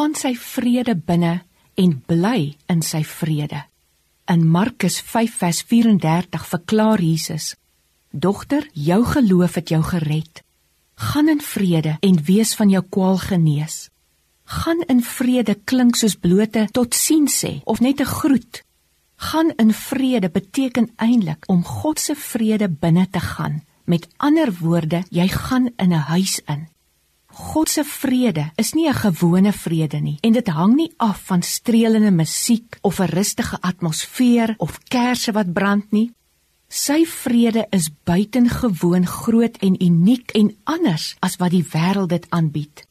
gaan sy vrede binne en bly in sy vrede. In Markus 5 vers 34 verklaar Jesus: Dogter, jou geloof het jou gered. Gaan in vrede en wees van jou kwaal genees. Gaan in vrede klink soos blote tot sien sê of net 'n groet. Gaan in vrede beteken eintlik om God se vrede binne te gaan. Met ander woorde, jy gaan in 'n huis in. God se vrede is nie 'n gewone vrede nie en dit hang nie af van strelende musiek of 'n rustige atmosfeer of kersse wat brand nie. Sy vrede is buitengewoon groot en uniek en anders as wat die wêreld dit aanbied.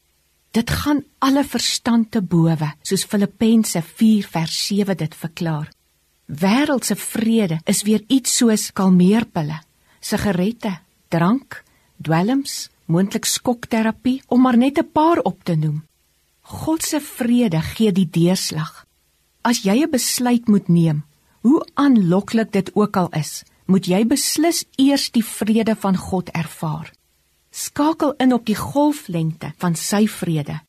Dit gaan alle verstand te bowe, soos Filippense 4 vers 7 dit verklaar. Wêreldse vrede is weer iets soos kalmeerpille, sigarette, drank, dwelms, moontlik skokterapie om maar net 'n paar op te noem. God se vrede gee die deurslag. As jy 'n besluit moet neem, hoe aanloklik dit ook al is, moet jy beslis eers die vrede van God ervaar. Skakel in op die golflengte van sy vrede.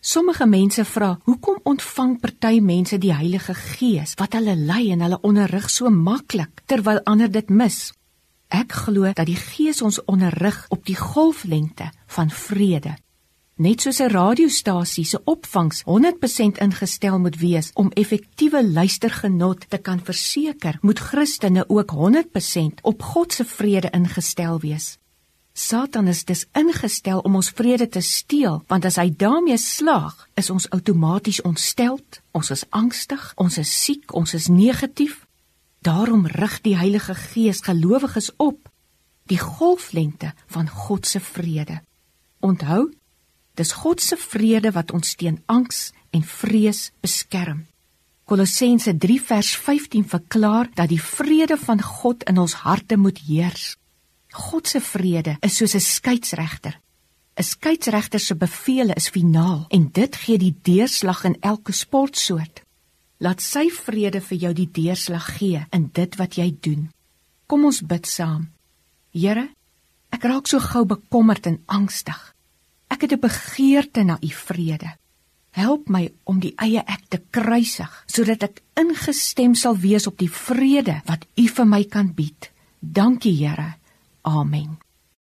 Sommige mense vra, hoekom ontvang party mense die Heilige Gees wat hulle lei en hulle onderrig so maklik terwyl ander dit mis? Ek glo dat die Gees ons onderrig op die golflengte van vrede. Net soos 'n radiostasie se opvangs 100% ingestel moet wees om effektiewe luistergenot te kan verseker, moet Christene ook 100% op God se vrede ingestel wees. Satan is dus ingestel om ons vrede te steel, want as hy daarmee slaag, is ons outomaties ontsteld, ons is angstig, ons is siek, ons is negatief Daarom rig die Heilige Gees gelowiges op die golflengte van God se vrede. Onthou, dis God se vrede wat ons teen angs en vrees beskerm. Kolossense 3 vers 15 verklaar dat die vrede van God in ons harte moet heers. God se vrede is soos 'n skeieregter. 'n Skeieregter se bevele is finaal en dit gee die deurslag in elke sportsoort. Laat sy vrede vir jou die deurslag gee in dit wat jy doen. Kom ons bid saam. Here, ek raak so gou bekommerd en angstig. Ek het 'n begeerte na u vrede. Help my om die eie ek te kruisig sodat ek ingestem sal wees op die vrede wat u vir my kan bied. Dankie Here. Amen.